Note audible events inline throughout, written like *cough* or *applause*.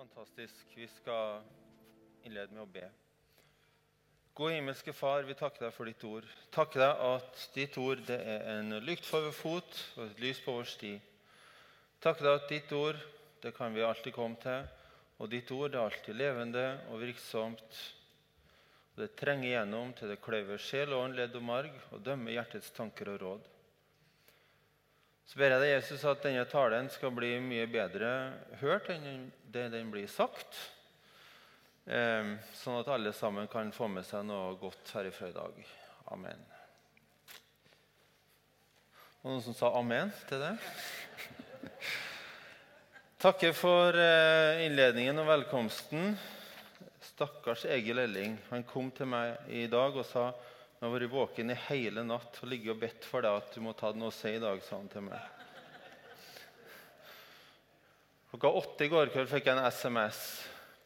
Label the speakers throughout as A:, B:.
A: Fantastisk. Vi skal innlede med å be. Gode himmelske Far, vi takker deg for ditt ord. Takker deg at ditt ord det er en lykt for vår fot og et lys på vår sti. Takker deg at ditt ord det kan vi alltid komme til, og ditt ord er alltid levende og virksomt. Og det trenger igjennom til det kløyver sjel, ånd, ledd og marg og dømmer hjertets tanker og råd. Så ber jeg deg, Jesus, at denne talen skal bli mye bedre hørt enn det den blir sagt. Eh, sånn at alle sammen kan få med seg noe godt herifra i dag. Amen. Noen som sa amen til det? Takker for eh, innledningen og velkomsten. Stakkars Egil Elling. Han kom til meg i dag og sa jeg har vært våken i hele natt og ligget og bedt for deg at du må ta noe å si i dag, sa han til meg. Klokka åtte i går kveld fikk jeg en SMS.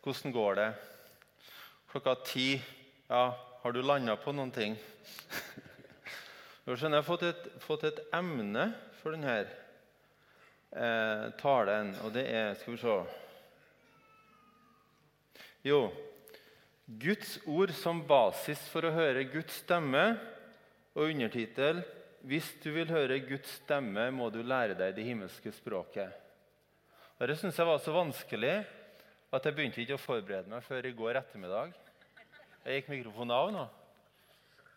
A: 'Hvordan går det?' Klokka ti. 'Ja, har du landa på noen ting?' *laughs* Jeg har fått et, fått et emne for denne eh, talen, og det er Skal vi se Jo, Guds ord som basis for å høre Guds stemme, og undertittel 'Hvis du vil høre Guds stemme, må du lære deg det himmelske språket'. Og Det syntes jeg var så vanskelig at jeg begynte ikke å forberede meg før i går ettermiddag. Jeg gikk mikrofonen av nå.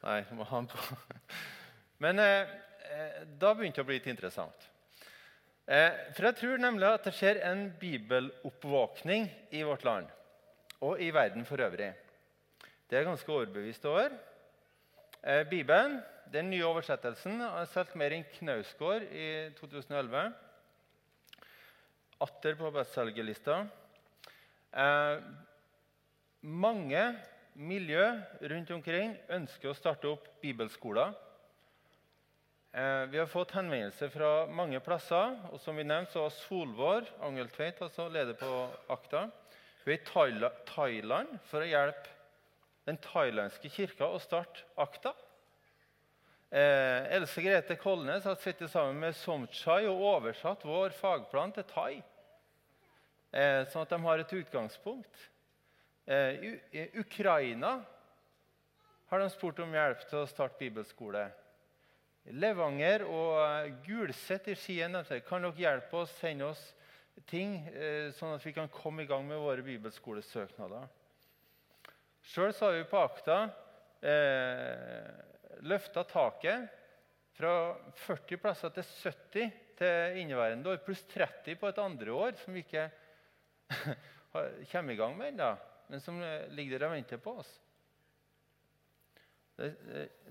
A: Nei, må ha den på. Men eh, eh, da begynte det å bli litt interessant. Eh, for jeg tror nemlig at det skjer en bibeloppvåkning i vårt land og i verden for øvrig. Det er jeg ganske overbevist over. Eh, Bibelen, den nye oversettelsen, har solgt mer enn Knausgård i 2011. Atter på bestselgerlista. Eh, mange miljø rundt omkring ønsker å starte opp bibelskoler. Eh, vi har fått henvendelser fra mange plasser. og som vi nevnte, så var Solvår Angeltveit altså leder på akta. Hun er i Thailand for å hjelpe den thailandske kirka å starte akta. Eh, Else Grete Kolnes har sittet sammen med Somchai og oversatt vår fagplan til thai. Eh, sånn at de har et utgangspunkt. Eh, I Ukraina har de spurt om hjelp til å starte bibelskole. Levanger og Gulset i Skien kan dere hjelpe oss, sende oss ting, eh, sånn at vi kan komme i gang med våre bibelskolesøknader. Sjøl har vi på akta eh, løfta taket fra 40 plasser til 70 til inneværende år, pluss 30 på et andre år, som vi ikke *laughs* kommer i gang med ennå, men som eh, ligger der og venter på oss. Det,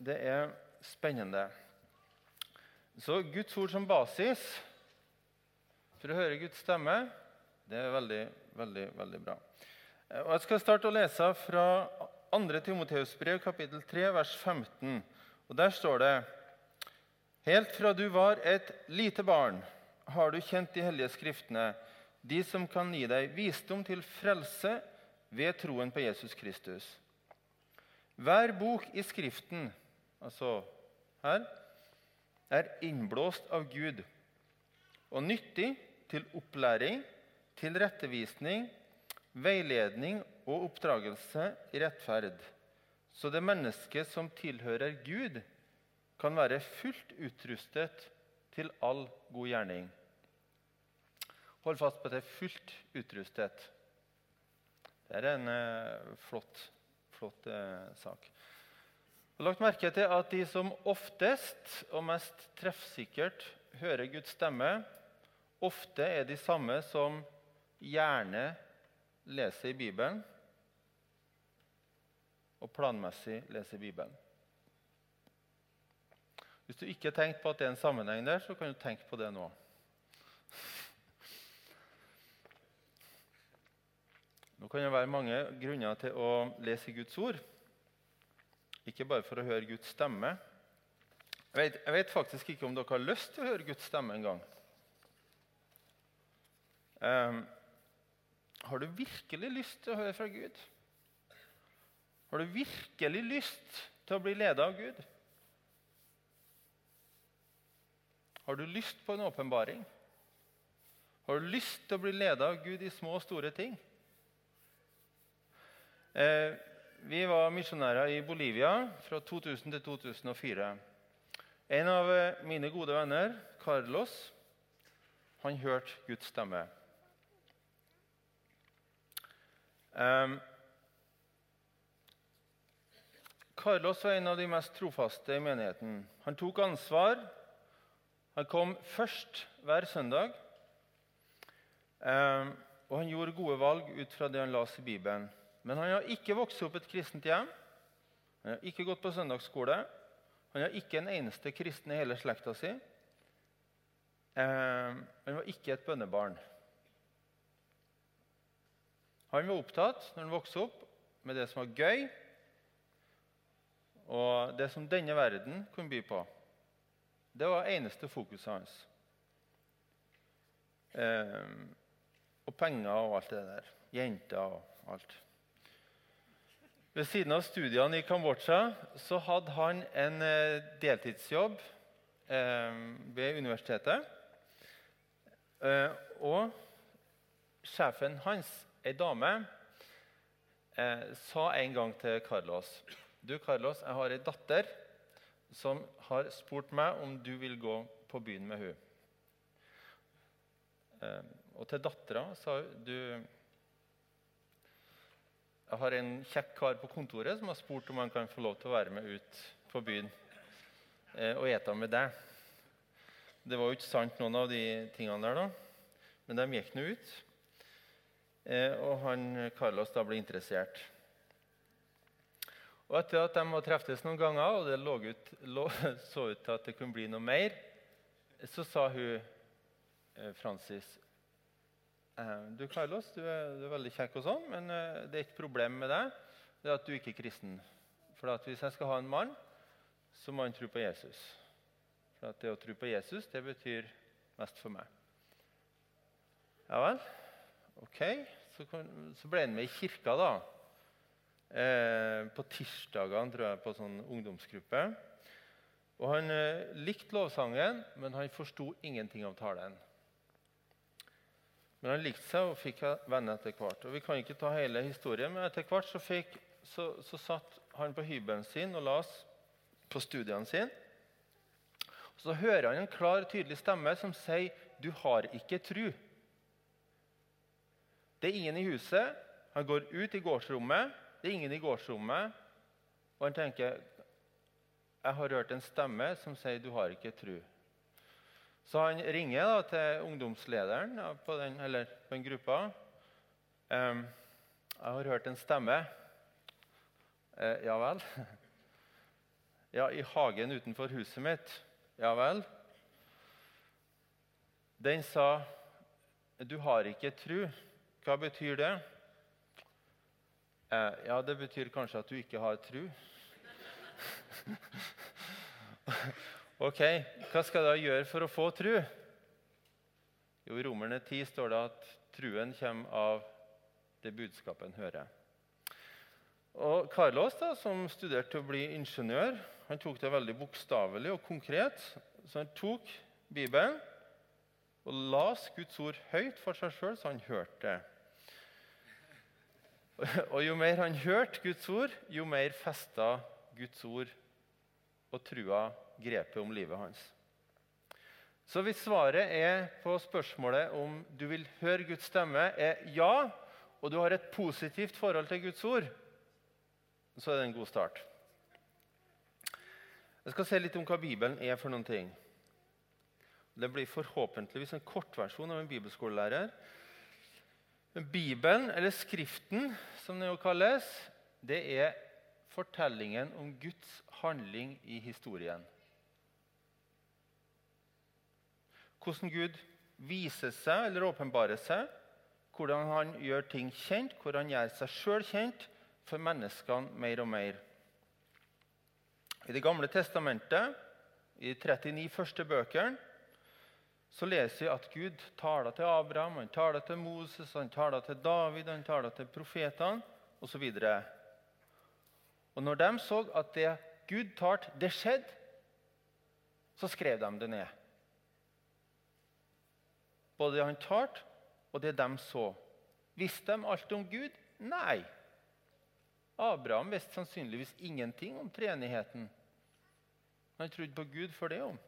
A: det er spennende. Så Guds ord som basis for å høre Guds stemme, det er veldig, veldig, veldig bra. Eh, og jeg skal starte å lese fra 2. Timoteus brev, kapittel 3, vers 15. Og Der står det Helt fra du var et lite barn, har du kjent de hellige skriftene, de som kan gi deg visdom til frelse ved troen på Jesus Kristus. Hver bok i Skriften, altså her, er innblåst av Gud og nyttig til opplæring, tilrettevisning, veiledning og oppdragelse i rettferd, så det mennesket som tilhører Gud, kan være fullt utrustet til all god gjerning. Hold fast på at det er fullt utrustet. Det er en eh, flott, flott eh, sak. Jeg har lagt merke til at de som oftest og mest treffsikkert hører Guds stemme, ofte er de samme som gjerne leser i Bibelen og planmessig leser Bibelen. Hvis du ikke har tenkt på at det er en sammenheng der, så kan du tenke på det nå. Nå kan det være mange grunner til å lese Guds ord. Ikke bare for å høre Guds stemme. Jeg vet, jeg vet faktisk ikke om dere har lyst til å høre Guds stemme en gang. Um, har du virkelig lyst til å høre fra Gud? Har du virkelig lyst til å bli ledet av Gud? Har du lyst på en åpenbaring? Har du lyst til å bli ledet av Gud i små og store ting? Eh, vi var misjonærer i Bolivia fra 2000 til 2004. En av eh, mine gode venner, Carlos, han hørte Guds stemme. Um, Carlos var en av de mest trofaste i menigheten. Han tok ansvar. Han kom først hver søndag. Um, og han gjorde gode valg ut fra det han leste i Bibelen. Men han har ikke vokst opp et kristent hjem. Han har ikke gått på søndagsskole. Han har ikke en eneste kristen i hele slekta si. Eh, han var ikke et bønnebarn. Han var opptatt når han vokste opp, med det som var gøy, og det som denne verden kunne by på. Det var eneste fokuset hans. Eh, og penger og alt det der. Jenter og alt. Ved siden av studiene i Kambodsja så hadde han en eh, deltidsjobb eh, ved universitetet. Eh, og sjefen hans, ei dame, sa en gang til Carlos Du, Carlos, jeg har ei datter som har spurt meg om du vil gå på byen med henne. Og til dattera sa hun du jeg har en kjekk kar på kontoret som har spurt om han kan få lov til å være med ut på byen eh, og ete med deg. Det var jo ikke sant, noen av de tingene der, da. Men de gikk nå ut. Eh, og han, Carlos da ble interessert. Og Etter at de hadde treftes noen ganger, og det lå ut, lå, *laughs* så ut til at det kunne bli noe mer, så sa hun eh, Francis Eh, du, Carlos, du er, du er, veldig kjekk, og sånn, men eh, det er ikke problem med deg. Det er at du ikke er kristen. For hvis jeg skal ha en mann, så må han tro på Jesus. For det å tro på Jesus, det betyr mest for meg. Ja vel. Ok. Så, ble han med i kirka, da. Eh, på tirsdagene, tror jeg, på sånn ungdomsgruppe. Og Han eh, likte lovsangen, men han forsto ingenting av talen. Men han likte seg og fikk venner etter hvert. Og Vi kan ikke ta hele historien, men etter hvert så, fikk, så, så satt han på hybelen sin og las på studiene sine. Så hører han en klar og tydelig stemme som sier 'Du har ikke tru'. Det er ingen i huset. Han går ut i gårdsrommet. Det er ingen i gårdsrommet. Og han tenker 'Jeg har hørt en stemme som sier 'du har ikke tru'. Så han ringer da, til ungdomslederen på, den, eller, på den gruppa. Um, 'Jeg har hørt en stemme.' Eh, 'Ja vel?' 'Ja, i hagen utenfor huset mitt.' 'Ja vel?' Den sa, 'Du har ikke tru.' Hva betyr det? Eh, ja, det betyr kanskje at du ikke har tru. *laughs* Ok, Hva skal da gjøre for å få tru? Jo, I Romerne 10 står det at truen kommer av det budskapet en hører. Og Carlos, da, som studerte til å bli ingeniør, han tok det veldig bokstavelig og konkret. Så han tok Bibelen og las Guds ord høyt for seg sjøl, så han hørte det. *laughs* Og jo mer han hørte Guds ord, jo mer festa Guds ord og trua grepet om livet hans. Så hvis svaret er på spørsmålet om du vil høre Guds stemme, er ja, og du har et positivt forhold til Guds ord, så er det en god start. Jeg skal se litt om hva Bibelen er for noen ting. Det blir forhåpentligvis en kortversjon av en bibelskolelærer. Bibelen, eller Skriften, som det jo kalles, det er fortellingen om Guds handling i historien. Hvordan Gud viser seg eller åpenbarer seg, hvordan han gjør ting kjent, hvordan han gjør seg sjøl kjent for menneskene mer og mer. I Det gamle testamentet, i de 39 første bøkene, så leser vi at Gud taler til Abraham, han taler til Moses, han taler til David, han taler til profetene osv. Og når de så at det Gud talte, det skjedde, så skrev de det ned. Både det han talte, og det de så. Visste de alt om Gud? Nei. Abraham visste sannsynligvis ingenting om treenigheten. Han trodde på Gud for det om.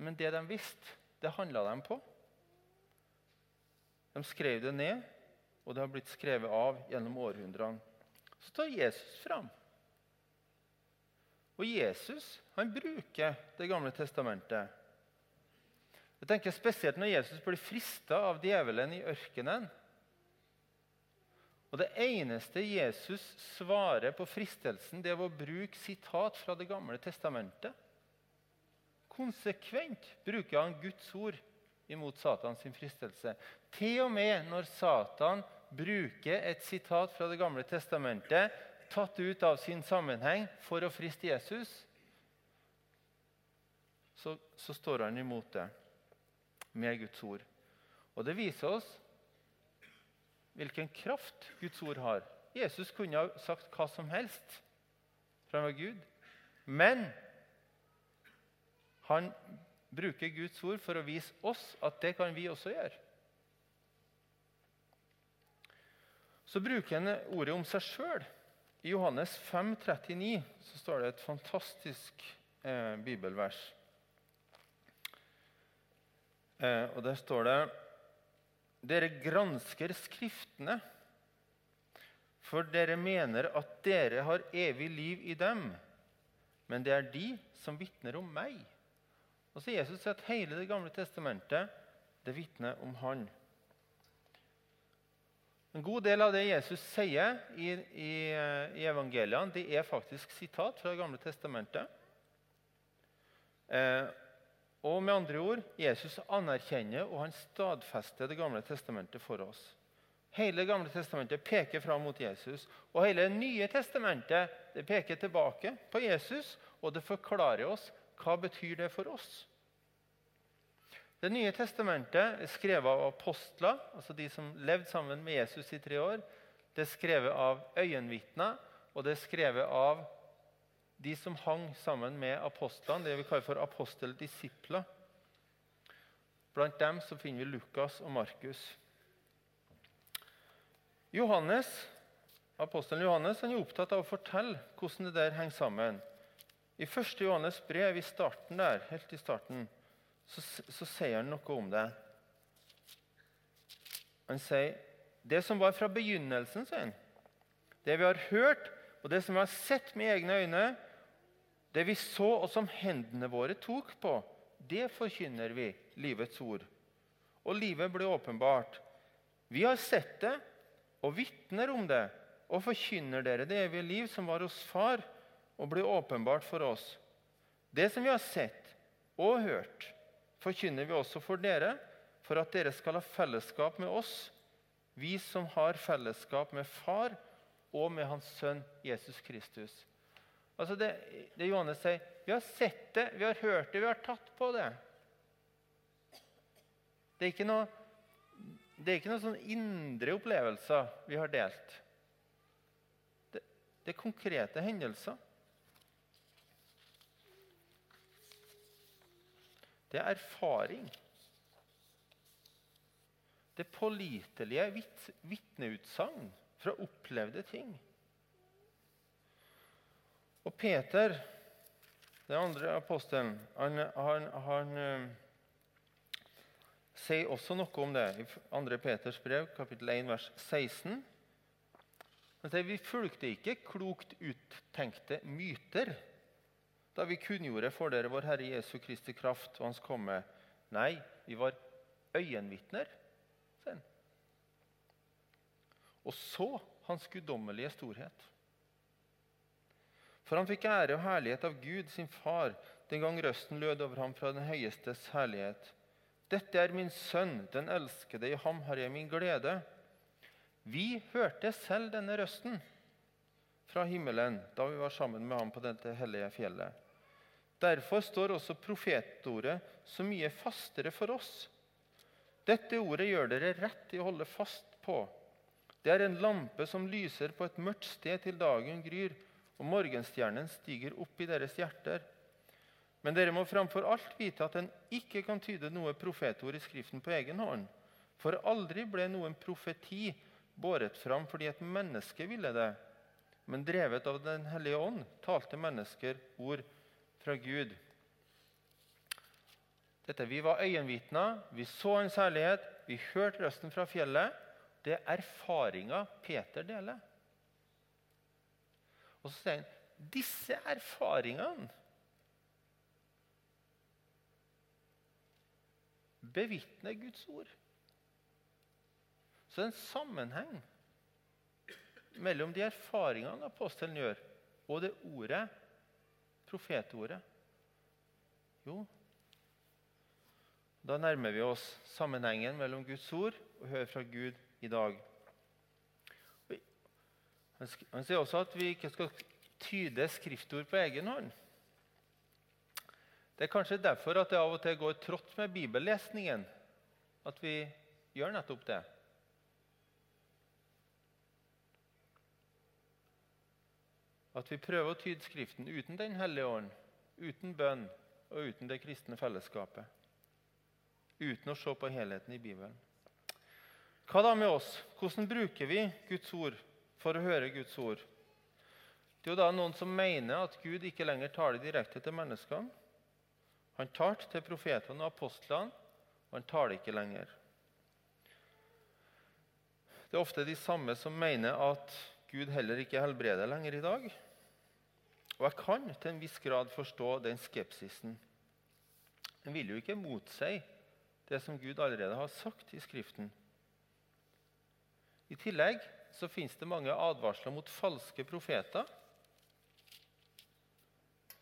A: Men det de visste, det handla de på. De skrev det ned, og det har blitt skrevet av gjennom århundrene. Så tar Jesus fram. Og Jesus han bruker Det gamle testamentet. Jeg tenker Spesielt når Jesus blir frista av djevelen i ørkenen. Og Det eneste Jesus svarer på fristelsen, det er å bruke sitat fra Det gamle testamentet. Konsekvent bruker han Guds ord imot Satans fristelse. Til og med når Satan bruker et sitat fra Det gamle testamentet tatt ut av sin sammenheng for å friste Jesus, så, så står han imot det med Guds ord. Og Det viser oss hvilken kraft Guds ord har. Jesus kunne ha sagt hva som helst, for han var Gud. Men han bruker Guds ord for å vise oss at det kan vi også gjøre. Så bruker han ordet om seg sjøl. I Johannes 5, 39 så står det et fantastisk eh, bibelvers. Eh, og Der står det Dere gransker Skriftene, for dere mener at dere har evig liv i dem. Men det er de som vitner om meg. Og så Jesus sier at hele Det gamle testamentet det vitner om han. En god del av det Jesus sier i, i, i evangeliene, det er faktisk sitat fra Det gamle testamentet. Eh, og med andre ord Jesus anerkjenner og han stadfester Det gamle testamentet for oss. Hele Det gamle testamentet peker fram mot Jesus. Og hele Det nye testamentet det peker tilbake på Jesus, og det forklarer oss hva betyr det for oss. Det nye testamentet er skrevet av apostler, altså de som levde sammen med Jesus i tre år. Det er skrevet av øyenvitner, og det er skrevet av de som hang sammen med apostlene, det vi kaller for aposteldisipler. Blant dem så finner vi Lukas og Markus. Johannes, Apostelen Johannes han er opptatt av å fortelle hvordan det der henger sammen. I 1. Johannes brev, i starten der, helt i starten, så, så sier han noe om det. Han sier det som var fra begynnelsen, sier han. Det vi har hørt, og det som vi har sett med egne øyne, det vi så og som hendene våre tok på, det forkynner vi, livets ord. Og livet ble åpenbart. Vi har sett det og vitner om det og forkynner dere det evige liv som var hos Far, og blir åpenbart for oss. Det som vi har sett og hørt, forkynner vi også for dere, for at dere skal ha fellesskap med oss, vi som har fellesskap med Far og med Hans Sønn Jesus Kristus. Altså det, det Johannes sier, vi har sett det, vi har hørt det, vi har tatt på det. Det er ikke noe, det er ikke noen sånn indre opplevelser vi har delt. Det, det er konkrete hendelser. Det er erfaring. Det pålitelige vitneutsagn fra opplevde ting. Og Peter, den andre apostelen, han, han, han uh, sier også noe om det i 2. Peters brev, kapittel 1, vers 16. Han sier vi fulgte ikke klokt uttenkte myter da vi kunngjorde for dere vår Herre Jesu Kristi kraft og Hans komme. Nei, vi var øyenvitner. Og så Hans guddommelige storhet. For han fikk ære og herlighet av Gud, sin far, den gang røsten lød over ham fra den høyestes herlighet. Dette er min sønn, den elskede, i ham har jeg min glede. Vi hørte selv denne røsten fra himmelen da vi var sammen med ham på dette hellige fjellet. Derfor står også profetordet så mye fastere for oss. Dette ordet gjør dere rett i å holde fast på. Det er en lampe som lyser på et mørkt sted til dagen gryr, og morgenstjernen stiger opp i deres hjerter. Men dere må framfor alt vite at en ikke kan tyde noe profetord i Skriften på egen hånd. For aldri ble noen profeti båret fram fordi et menneske ville det, men drevet av Den hellige ånd talte mennesker ord fra Gud. Dette, Vi var øyenvitner, vi så en særlighet, vi hørte røsten fra fjellet. Det er erfaringer Peter deler. Og så sier han disse erfaringene bevitner Guds ord. Så det er en sammenheng mellom de erfaringene apostelen gjør, og det ordet, profetordet. Jo, da nærmer vi oss sammenhengen mellom Guds ord og hører fra Gud i dag. Han sier også at vi ikke skal tyde skriftord på egen hånd. Det er kanskje derfor at det av og til går trått med bibellesningen. At vi gjør nettopp det. At vi prøver å tyde Skriften uten Den hellige ånd, uten bønn og uten det kristne fellesskapet. Uten å se på helheten i Bibelen. Hva da med oss? Hvordan bruker vi Guds ord for å høre Guds ord? Det er jo da noen som mener at Gud ikke lenger taler direkte til menneskene. Han talte til profetene og apostlene, og han taler ikke lenger. Det er ofte de samme som mener at Gud heller ikke helbreder lenger i dag. Og jeg kan til en viss grad forstå den skepsisen. En vil jo ikke motsi det som Gud allerede har sagt i Skriften. I tillegg så fins det mange advarsler mot falske profeter.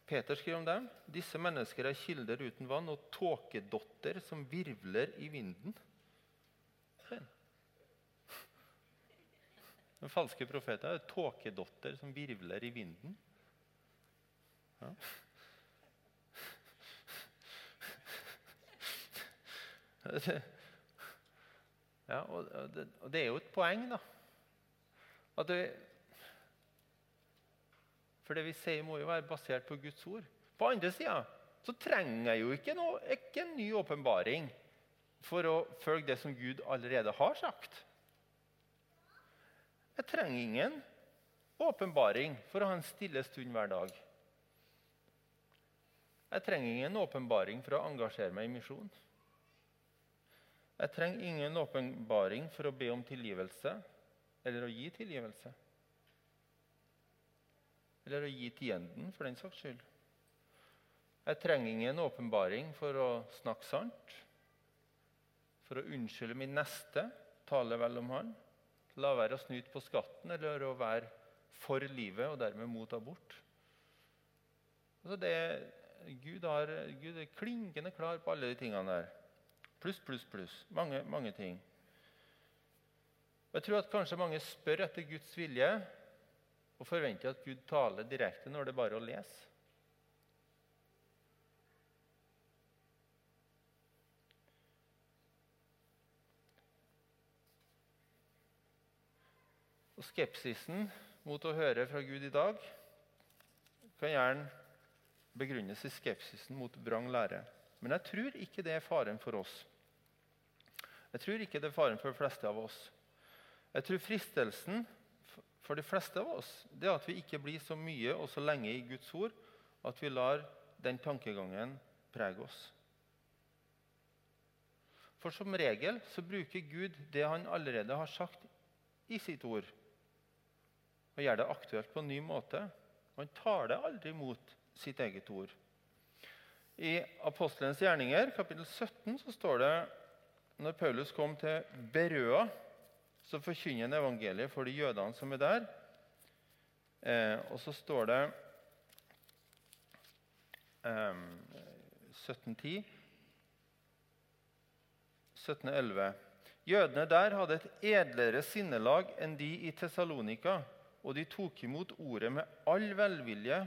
A: Peter skriver om dem. Disse mennesker er kilder uten vann og tåkedotter som virvler i vinden. Den falske profeten er tåkedotter som virvler i vinden. Ja. Ja, og det, og det, er jo et poeng, da. At det, for det vi sier, må jo være basert på Guds ord. På andre sida så trenger jeg jo ikke, noe, ikke en ny åpenbaring for å følge det som Gud allerede har sagt. Jeg trenger ingen åpenbaring for å ha en stille stund hver dag. Jeg trenger ingen åpenbaring for å engasjere meg i misjon. Jeg trenger ingen åpenbaring for å be om tilgivelse eller å gi tilgivelse. Eller å gi tienden, for den saks skyld. Jeg trenger ingen åpenbaring for å snakke sant, for å unnskylde min neste, tale vel om han, la være å snyte på skatten eller å være for livet og dermed mot abort. Altså det, Gud, har, Gud er klinkende klar på alle de tingene der. Pluss, pluss, pluss. Mange, mange ting. Jeg tror at kanskje mange spør etter Guds vilje og forventer at Gud taler direkte når det er bare å lese. Og Skepsisen mot å høre fra Gud i dag kan gjerne begrunnes i skepsisen mot vrang lære. Men jeg tror ikke det er faren for oss. Jeg tror ikke det er faren for de fleste av oss. Jeg tror fristelsen for de fleste av oss det er at vi ikke blir så mye og så lenge i Guds ord at vi lar den tankegangen prege oss. For som regel så bruker Gud det han allerede har sagt i sitt ord, og gjør det aktuelt på en ny måte. Han tar det aldri mot sitt eget ord. I Apostelens gjerninger, kapittel 17, så står det når Paulus kom til Berøa, så forkynner han evangeliet for de jødene som er der. Eh, og så står det eh, 1710 1711. Jødene der hadde et edlere sinnelag enn de i Tessalonika, og de tok imot ordet med all velvilje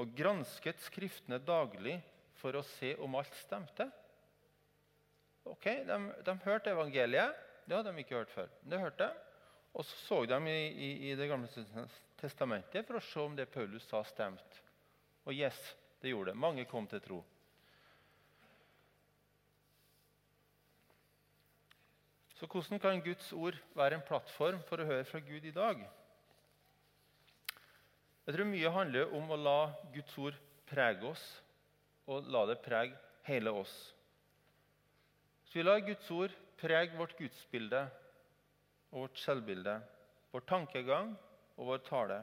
A: og gransket Skriftene daglig for å se om alt stemte. Ok, De, de hørte evangeliet. Det hadde de ikke hørt før. Det hørte de. Og så så de i, i, i Det gamle testamentet for å se om det Paulus sa, stemte. Og yes, det gjorde det. Mange kom til tro. Så hvordan kan Guds ord være en plattform for å høre fra Gud i dag? Jeg tror mye handler om å la Guds ord prege oss, og la det prege hele oss. Så vi lar Guds ord prege vårt gudsbilde og vårt selvbilde, vår tankegang og vår tale.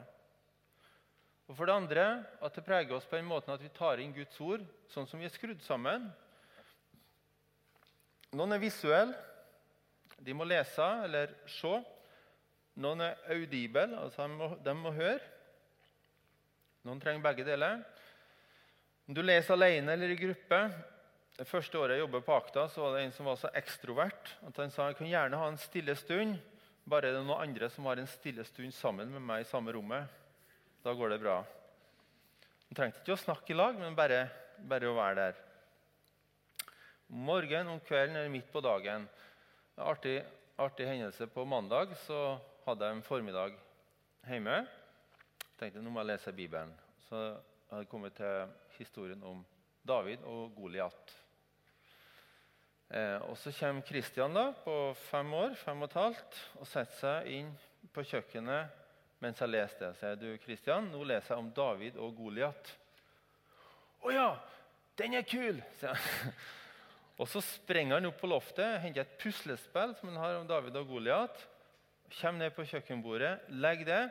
A: Og for det andre at det preger oss på en måte at vi tar inn Guds ord sånn som vi er skrudd sammen. Noen er visuelle. De må lese eller se. Noen er audible, altså de må, de må høre. Noen trenger begge deler. Om du leser alene eller i gruppe Det første året jeg jobbet på Akta, så var det en som var så ekstrovert at han sa jeg kunne gjerne ha en stille stund, bare er det noen andre som har en stille stund sammen med meg i samme rommet. Da går det bra. Han trengte ikke å snakke i lag, men bare, bare å være der. Om morgenen, om kvelden eller midt på dagen. En artig, artig hendelse på mandag så hadde jeg en formiddag hjemme. Jeg tenkte nå må jeg lese Bibelen. Så jeg hadde kommet til historien om David og Goliat. Eh, og Så kommer Kristian da, på fem år, fem og et halvt, og setter seg inn på kjøkkenet mens jeg leser det. sier du, Kristian, nå leser jeg om David og Goliat. Å ja! Den er kul! sier han. *laughs* Og Så sprenger han opp på loftet, henter et puslespill som han har om David og Goliat. Kommer ned på kjøkkenbordet, legger det,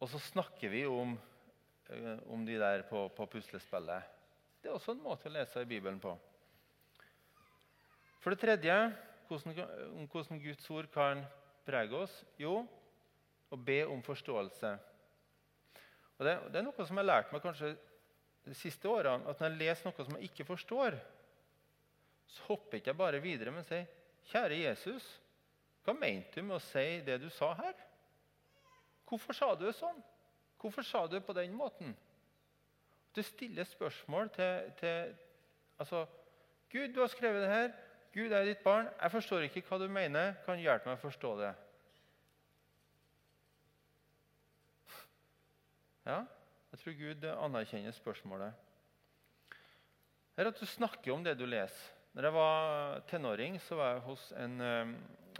A: og så snakker vi om, eh, om de der på, på puslespillet. Det er også en måte å lese i Bibelen på. For det tredje hvordan, hvordan Guds ord kan prege oss. Jo, å be om forståelse. Og det, det, er noe som jeg har lært meg kanskje de siste årene. At når jeg leser noe som jeg ikke forstår, så hopper ikke jeg bare videre, men sier Kjære Jesus, hva mente du med å si det du sa her? Hvorfor sa du det sånn? Hvorfor sa du det på den måten? Du stiller spørsmål til, til Altså, Gud, du har skrevet det her. Gud er ditt barn. Jeg forstår ikke hva du mener. Kan du hjelpe meg å forstå det? Ja, jeg tror Gud anerkjenner spørsmålet. Det er at du snakker om det du leser. Når jeg var tenåring, så var jeg hos en eh,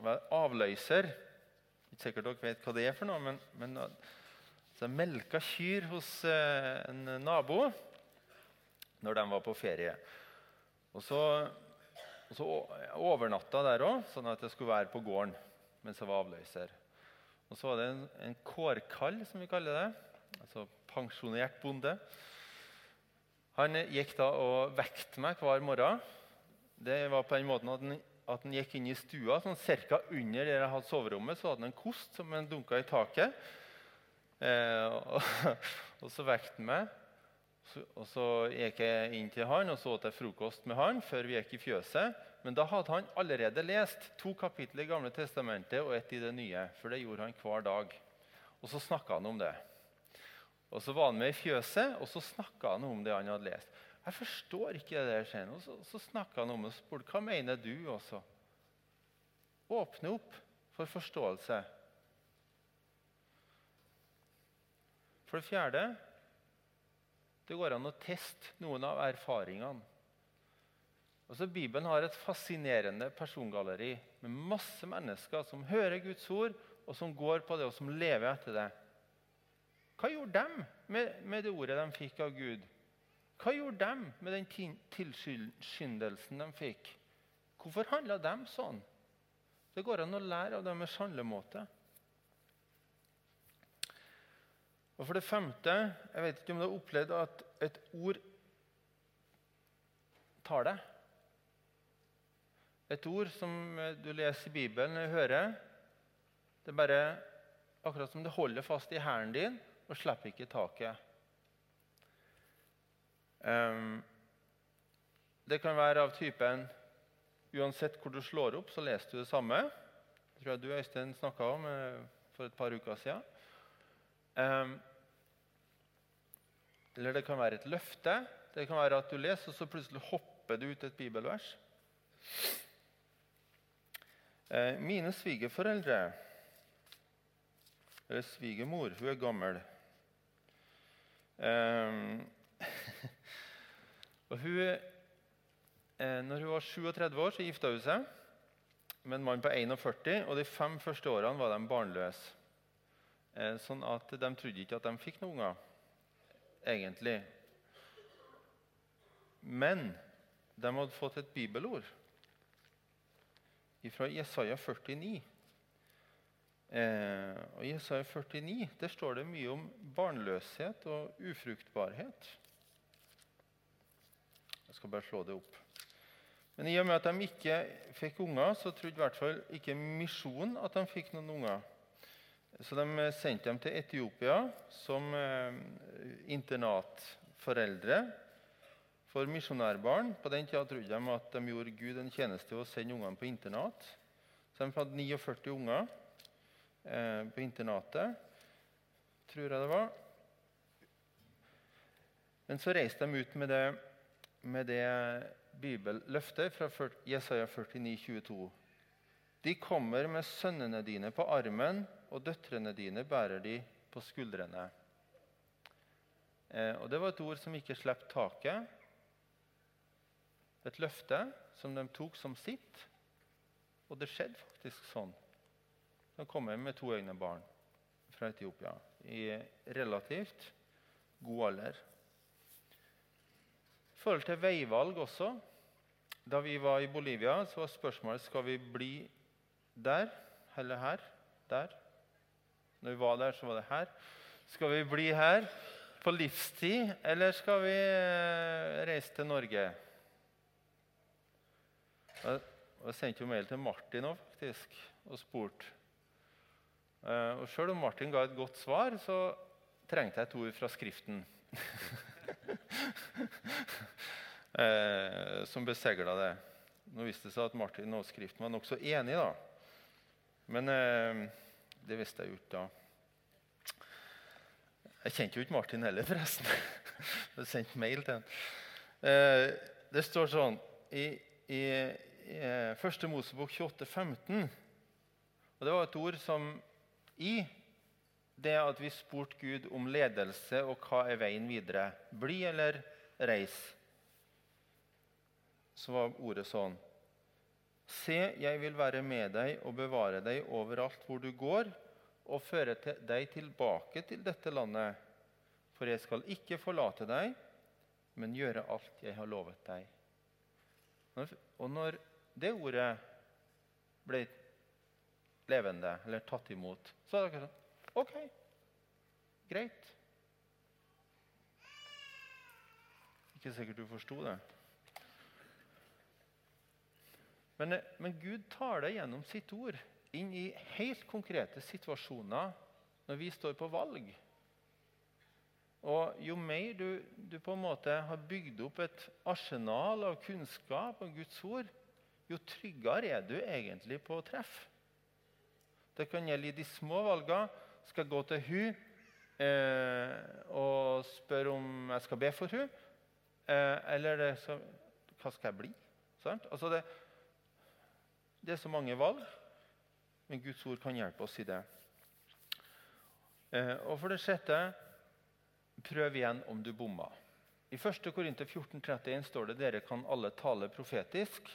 A: var avløser. Ikke sikkert dere vet hva det er for noe, men, men så jeg melka kyr hos eh, en nabo når de var på ferie. Og så og så overnatta der òg, sånn at jeg skulle være på gården mens jeg var avløser. Og så var det en, en kårkall, som vi kaller det. Altså pensjonert bonde. Han gikk da og vekte meg hver morgen. Det var på den måten at han, at han gikk inn i stua, sånn cirka under der jeg hadde soverommet. Så hadde han en kost som han dunka i taket. Eh, og, *laughs* og, så vekte han meg. Og så gikk jeg inn til han og så til frokost med han før vi gikk i fjøset. Men da hadde han allerede lest to kapitler i Gamle testamentet og ett i det nye. For det gjorde han hver dag. Og så snakka han om det. Og Så var han med i fjøset, og så snakka han om det han hadde lest. Jeg forstår ikke det der, Og så, så snakka han om det og spurte hva mener du også. Åpne opp for forståelse. For det fjerde det går an å teste noen av erfaringene. Altså, Bibelen har et fascinerende persongalleri med masse mennesker som hører Guds ord, og som går på det, og som lever etter det. Hva gjorde de med, med det ordet de fikk av Gud? Hva gjorde de med den tilskyndelsen de fikk? Hvorfor handla de sånn? Det går an å lære av deres handlemåte. Og for det femte Jeg vet ikke om du har opplevd at et ord tar deg. Et ord som du leser i Bibelen og hører. Det er bare akkurat som det holder fast i hælen din og slipper ikke taket. Um, det kan være av typen Uansett hvor du slår opp, så leser du det samme. Det tror jeg du Øystein, snakka om eh, for et par uker siden. Um, eller det kan være et løfte. Det kan være at du leser, og så plutselig hopper du ut et bibelvers. Eh, mine svigerforeldre Eller svigermor, hun er gammel. *laughs* Og hun, eh, når hun var 37 år, så gifta hun seg med en mann på 41, og de fem første årene var de barnløse. Eh, sånn at de trodde ikke at de fikk noen unger, egentlig. Men de hadde fått et bibelord fra Jesaja 49. Eh, og I Jesaja 49 der står det mye om barnløshet og ufruktbarhet. Jeg skal bare slå det opp. Men i og med at de ikke fikk unger, så trodde i hvert fall ikke misjonen at de fikk noen unger. Så de sendte dem til Etiopia som eh, internatforeldre for misjonærbarn. På den tida trodde de at de gjorde Gud en tjeneste ved å sende ungene på internat. Så de hadde 49 unger eh, på internatet, tror jeg det var. Men så reiste de ut med det, med det bibelløftet fra Jesaja 49, 22. De kommer med sønnene dine på armen, og døtrene dine bærer de på skuldrene. Eh, og Det var et ord som ikke slapp taket. Et løfte som de tok som sitt. Og det skjedde faktisk sånn. De kom med to egne barn fra Etiopia i relativt god alder forhold til veivalg også. Da vi var i Bolivia, så var spørsmålet skal vi bli der eller her. Der. Når vi var der, så var det her. Skal vi bli her på livstid, eller skal vi eh, reise til Norge? Jeg sendte jo mail til Martin òg, faktisk, og spurte. Eh, og Sjøl om Martin ga et godt svar, så trengte jeg et ord fra Skriften. *laughs* eh, som besegla det. Nå viste det seg at Martin og Skriften var nokså enig, da. Men eh, det visste jeg jo ikke da. Jeg kjente jo ikke Martin heller, forresten. *laughs* Jeg sendte mail til han. Eh, det står sånn i, i, i eh, Første Mosebok 28, 15, og Det var et ord som i det at vi spurte Gud om ledelse og hva er veien videre. Bli eller reis. Så var ordet sånn. Se, jeg vil være med deg og bevare deg overalt hvor du går, og føre deg tilbake til dette landet. For jeg skal ikke forlate deg, men gjøre alt jeg har lovet deg. Og når det ordet ble levende, eller tatt imot, så er det akkurat sånn Ok, greit. Ikke sikkert du forsto det. Men, men, Gud tar det gjennom sitt ord inn i helt konkrete situasjoner når vi står på valg. Og Jo mer du, du på en måte har bygd opp et arsenal av kunnskap om Guds ord, jo tryggere er du egentlig på å treffe. Det kan gjelde i de små valgene, skal gå til hun eh, og spørre om jeg skal be for hun, eh, eller så, hva skal jeg bli? Altså det, det, er så mange valg, men Guds ord kan hjelpe oss i det. Eh, og for det sjette prøv igjen om du bomma. I 1. Korinter 14,31 står det dere kan alle tale profetisk.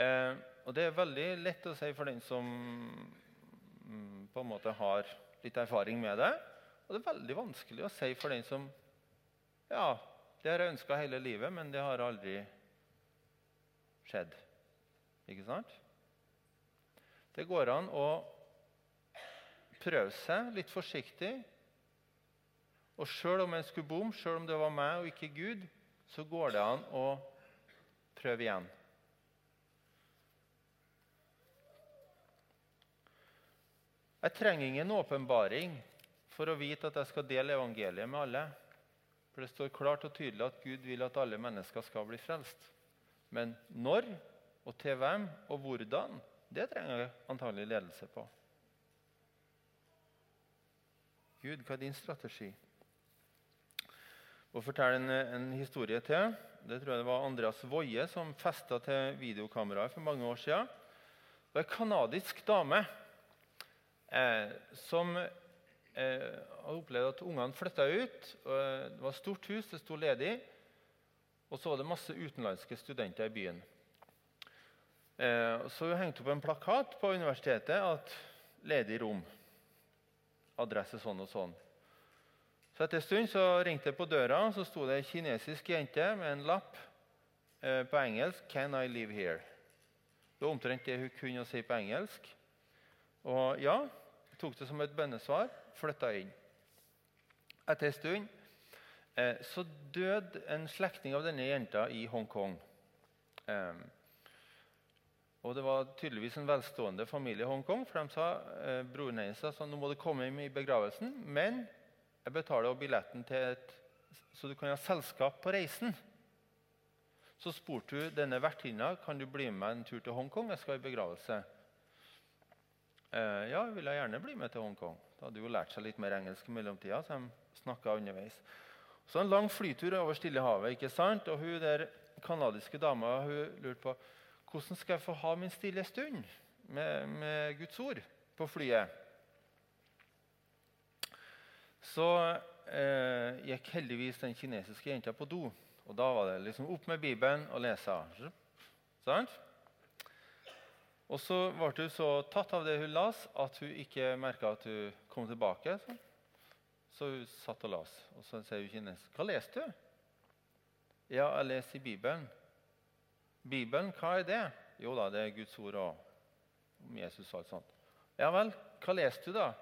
A: Og Det er veldig lett å si for den som på en måte har litt erfaring med det. Og det er veldig vanskelig å si for den som Ja, det har jeg ønska hele livet, men det har aldri skjedd. Ikke sant? Det går an å prøve seg litt forsiktig. Og sjøl om en skulle bomme, sjøl om det var meg og ikke Gud, så går det an å prøve igjen. Jeg trenger ingen åpenbaring for å vite at jeg skal dele evangeliet med alle. For Det står klart og tydelig at Gud vil at alle mennesker skal bli frelst. Men når og til hvem og hvordan, det trenger jeg antagelig ledelse på. Gud, hva er din strategi? Og fortelle en, en, historie til. Det tror jeg det var Andreas Woie som festa til videokameraet for mange år siden. Det var ei canadisk dame eh, som eh, hadde opplevd at ungene flytta ut. Eh, det var et stort hus, det sto ledig. Og så var det masse utenlandske studenter i byen. Eh, så hun hengte opp en plakat på universitetet at 'ledig rom'. Adresse sånn og sånn. Så Etter en stund så ringte det på døra, så sto det ei kinesisk jente med en lapp eh, på engelsk 'Can I live here?' Det var omtrent det hun kunne si på engelsk. Og ja, tok det som et bønnesvar, flytta inn. Etter en stund eh, så døde en slektning av denne jenta i Hongkong. Eh, og Det var tydeligvis en velstående familie i Hongkong. for de sa, eh, Broren hennes sa nå må du komme inn i begravelsen, men jeg betaler billetten til et, så du kan ha selskap på reisen. Så spurte hun denne vertinna kan du bli med en tur til Hongkong. Jeg skal i begravelse. Eh, ja, jeg ville gjerne bli med til Hongkong. Da hadde hun lært seg litt mer engelsk i mellomtida. så de snakket underveis. Så en lang flytur over Stillehavet. ikke sant? Og hun der kanadiske dama lurte på hvordan skal jeg få ha min stille stund med, med Guds ord på flyet. Så eh, gikk heldigvis den kinesiske jenta på do. Og da var det liksom opp med Bibelen og lese. Sant? Og så ble hun så tatt av det hun las, at hun ikke merka at hun kom tilbake. Så, så hun satt og las. Og så sier hun kinesisk, 'Hva leste du?' 'Ja, jeg leser i Bibelen.' 'Bibelen, hva er det?' 'Jo da, det er Guds ord og om Jesus og alt sånt.' 'Ja vel, hva leste du, da?'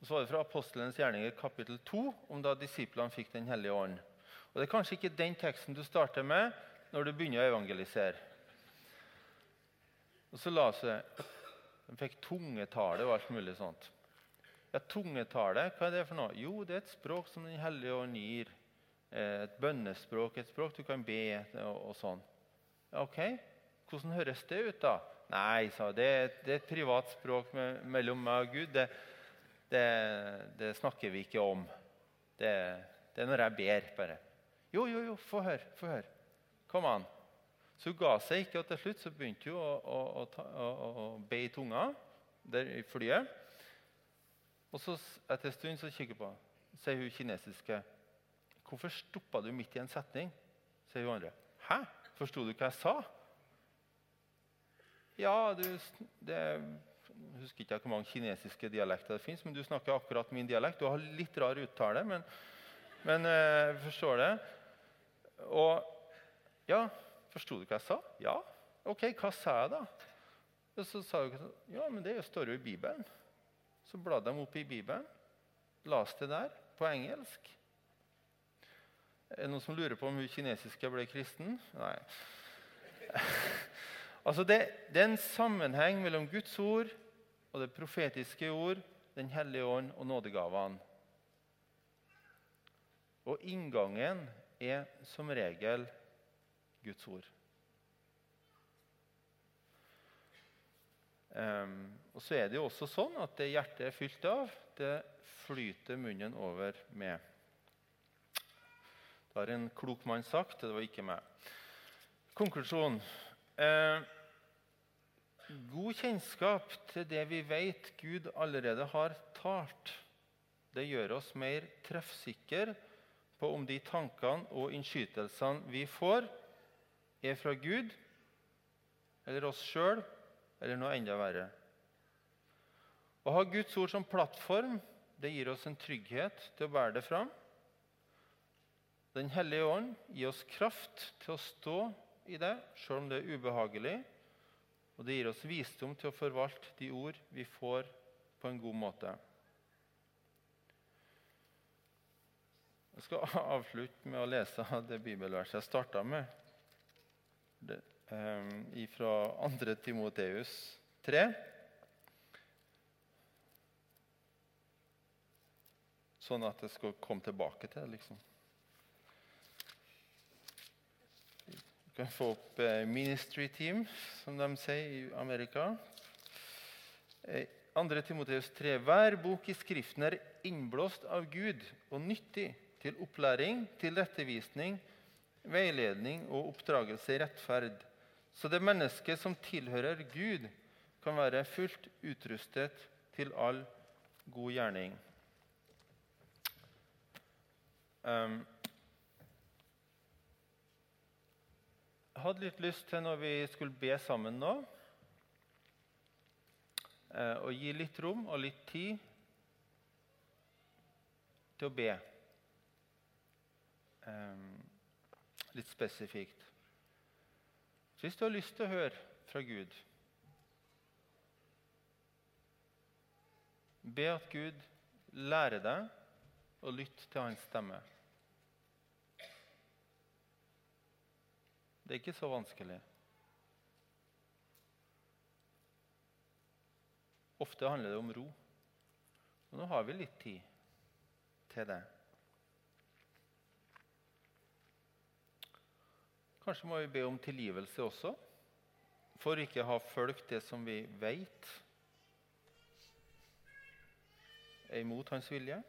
A: Og så var det fra Apostelens gjerninger kapittel 2, om da disiplene fikk Den hellige ånd. Og Det er kanskje ikke den teksten du starter med når du begynner å evangelisere. Og så la seg De fikk tungetale og alt mulig sånt. Ja, Tungetale, hva er det for noe? Jo, det er et språk som Den hellige ånd gir. Eh, et bønnespråk, et språk du kan be og, og sånn. Ok, Hvordan høres det ut, da? Nei, sa det, det er et privat språk med, mellom meg og Gud. Det, det, det, snakker vi ikke om. Det, det, er når jeg ber, bare. Jo, jo, jo, få høre. Få høre. Kom an. Så hun ga seg ikke, og til slutt så begynte hun å, å, å, å be i tunga der i flyet. Og så etter en stund så kikker på sier hun kinesiske Hvorfor stoppa du midt i en setning? sier hun andre. Hæ? Forsto du hva jeg sa? Ja, du, det jeg husker ikke hvor mange kinesiske dialekter det fins, men du snakker akkurat min dialekt. Du har litt rar uttale, men, men eh, jeg forstår det. Og ja, forsto du hva jeg sa? Ja. Ok, hva sa jeg, da? Og så sa hun ja, men det står jo i Bibelen. Så bladde de opp i Bibelen, leste det der på engelsk. Er det noen som lurer på om hun kinesiske ble kristen? Nei. *laughs* altså det, det, er en sammenheng mellom Guds ord og det profetiske ord, Den hellige ånd og nådegavene. Og inngangen er som regel Guds ord. Um, og så er det jo også sånn at det hjertet er fylt av, det flyter munnen over med. Det har en klok mann sagt, det var ikke meg. Konklusjon. Uh, God kjennskap til det vi vet Gud allerede har talt, det gjør oss mer treffsikre på om de tankene og innskytelsene vi får, er fra Gud eller oss sjøl eller noe enda verre. Å ha Guds ord som plattform det gir oss en trygghet til å bære det fram. Den hellige ånd gir oss kraft til å stå i det, sjøl om det er ubehagelig. Og det gir oss visdom til å forvalte de ord vi får, på en god måte. Jeg skal *laughs* avslutte med å lese det bibelverset jeg starta med. Eh, fra 2. Timoteus 3. Sånn at jeg skal komme tilbake til det. liksom. Du kan få opp eh, 'ministry team', som de sier i Amerika. 2. Eh, Timoteus 3.: Hver bok i Skriften er innblåst av Gud og nyttig til opplæring, til rettevisning, veiledning og oppdragelse i rettferd, så det mennesket som tilhører Gud, kan være fullt utrustet til all god gjerning. Um, Jeg hadde litt lyst til, når vi skulle be sammen nå, eh, å gi litt rom og litt tid til å be. Eh, litt spesifikt. Så hvis du har lyst til å høre fra Gud Be at Gud lærer deg å lytte til hans stemme. Det er ikke så vanskelig. Ofte handler det om ro. Og nå har vi litt tid til det. Kanskje må vi be om tilgivelse også, for ikke å ha fulgt det som vi veit er imot hans vilje.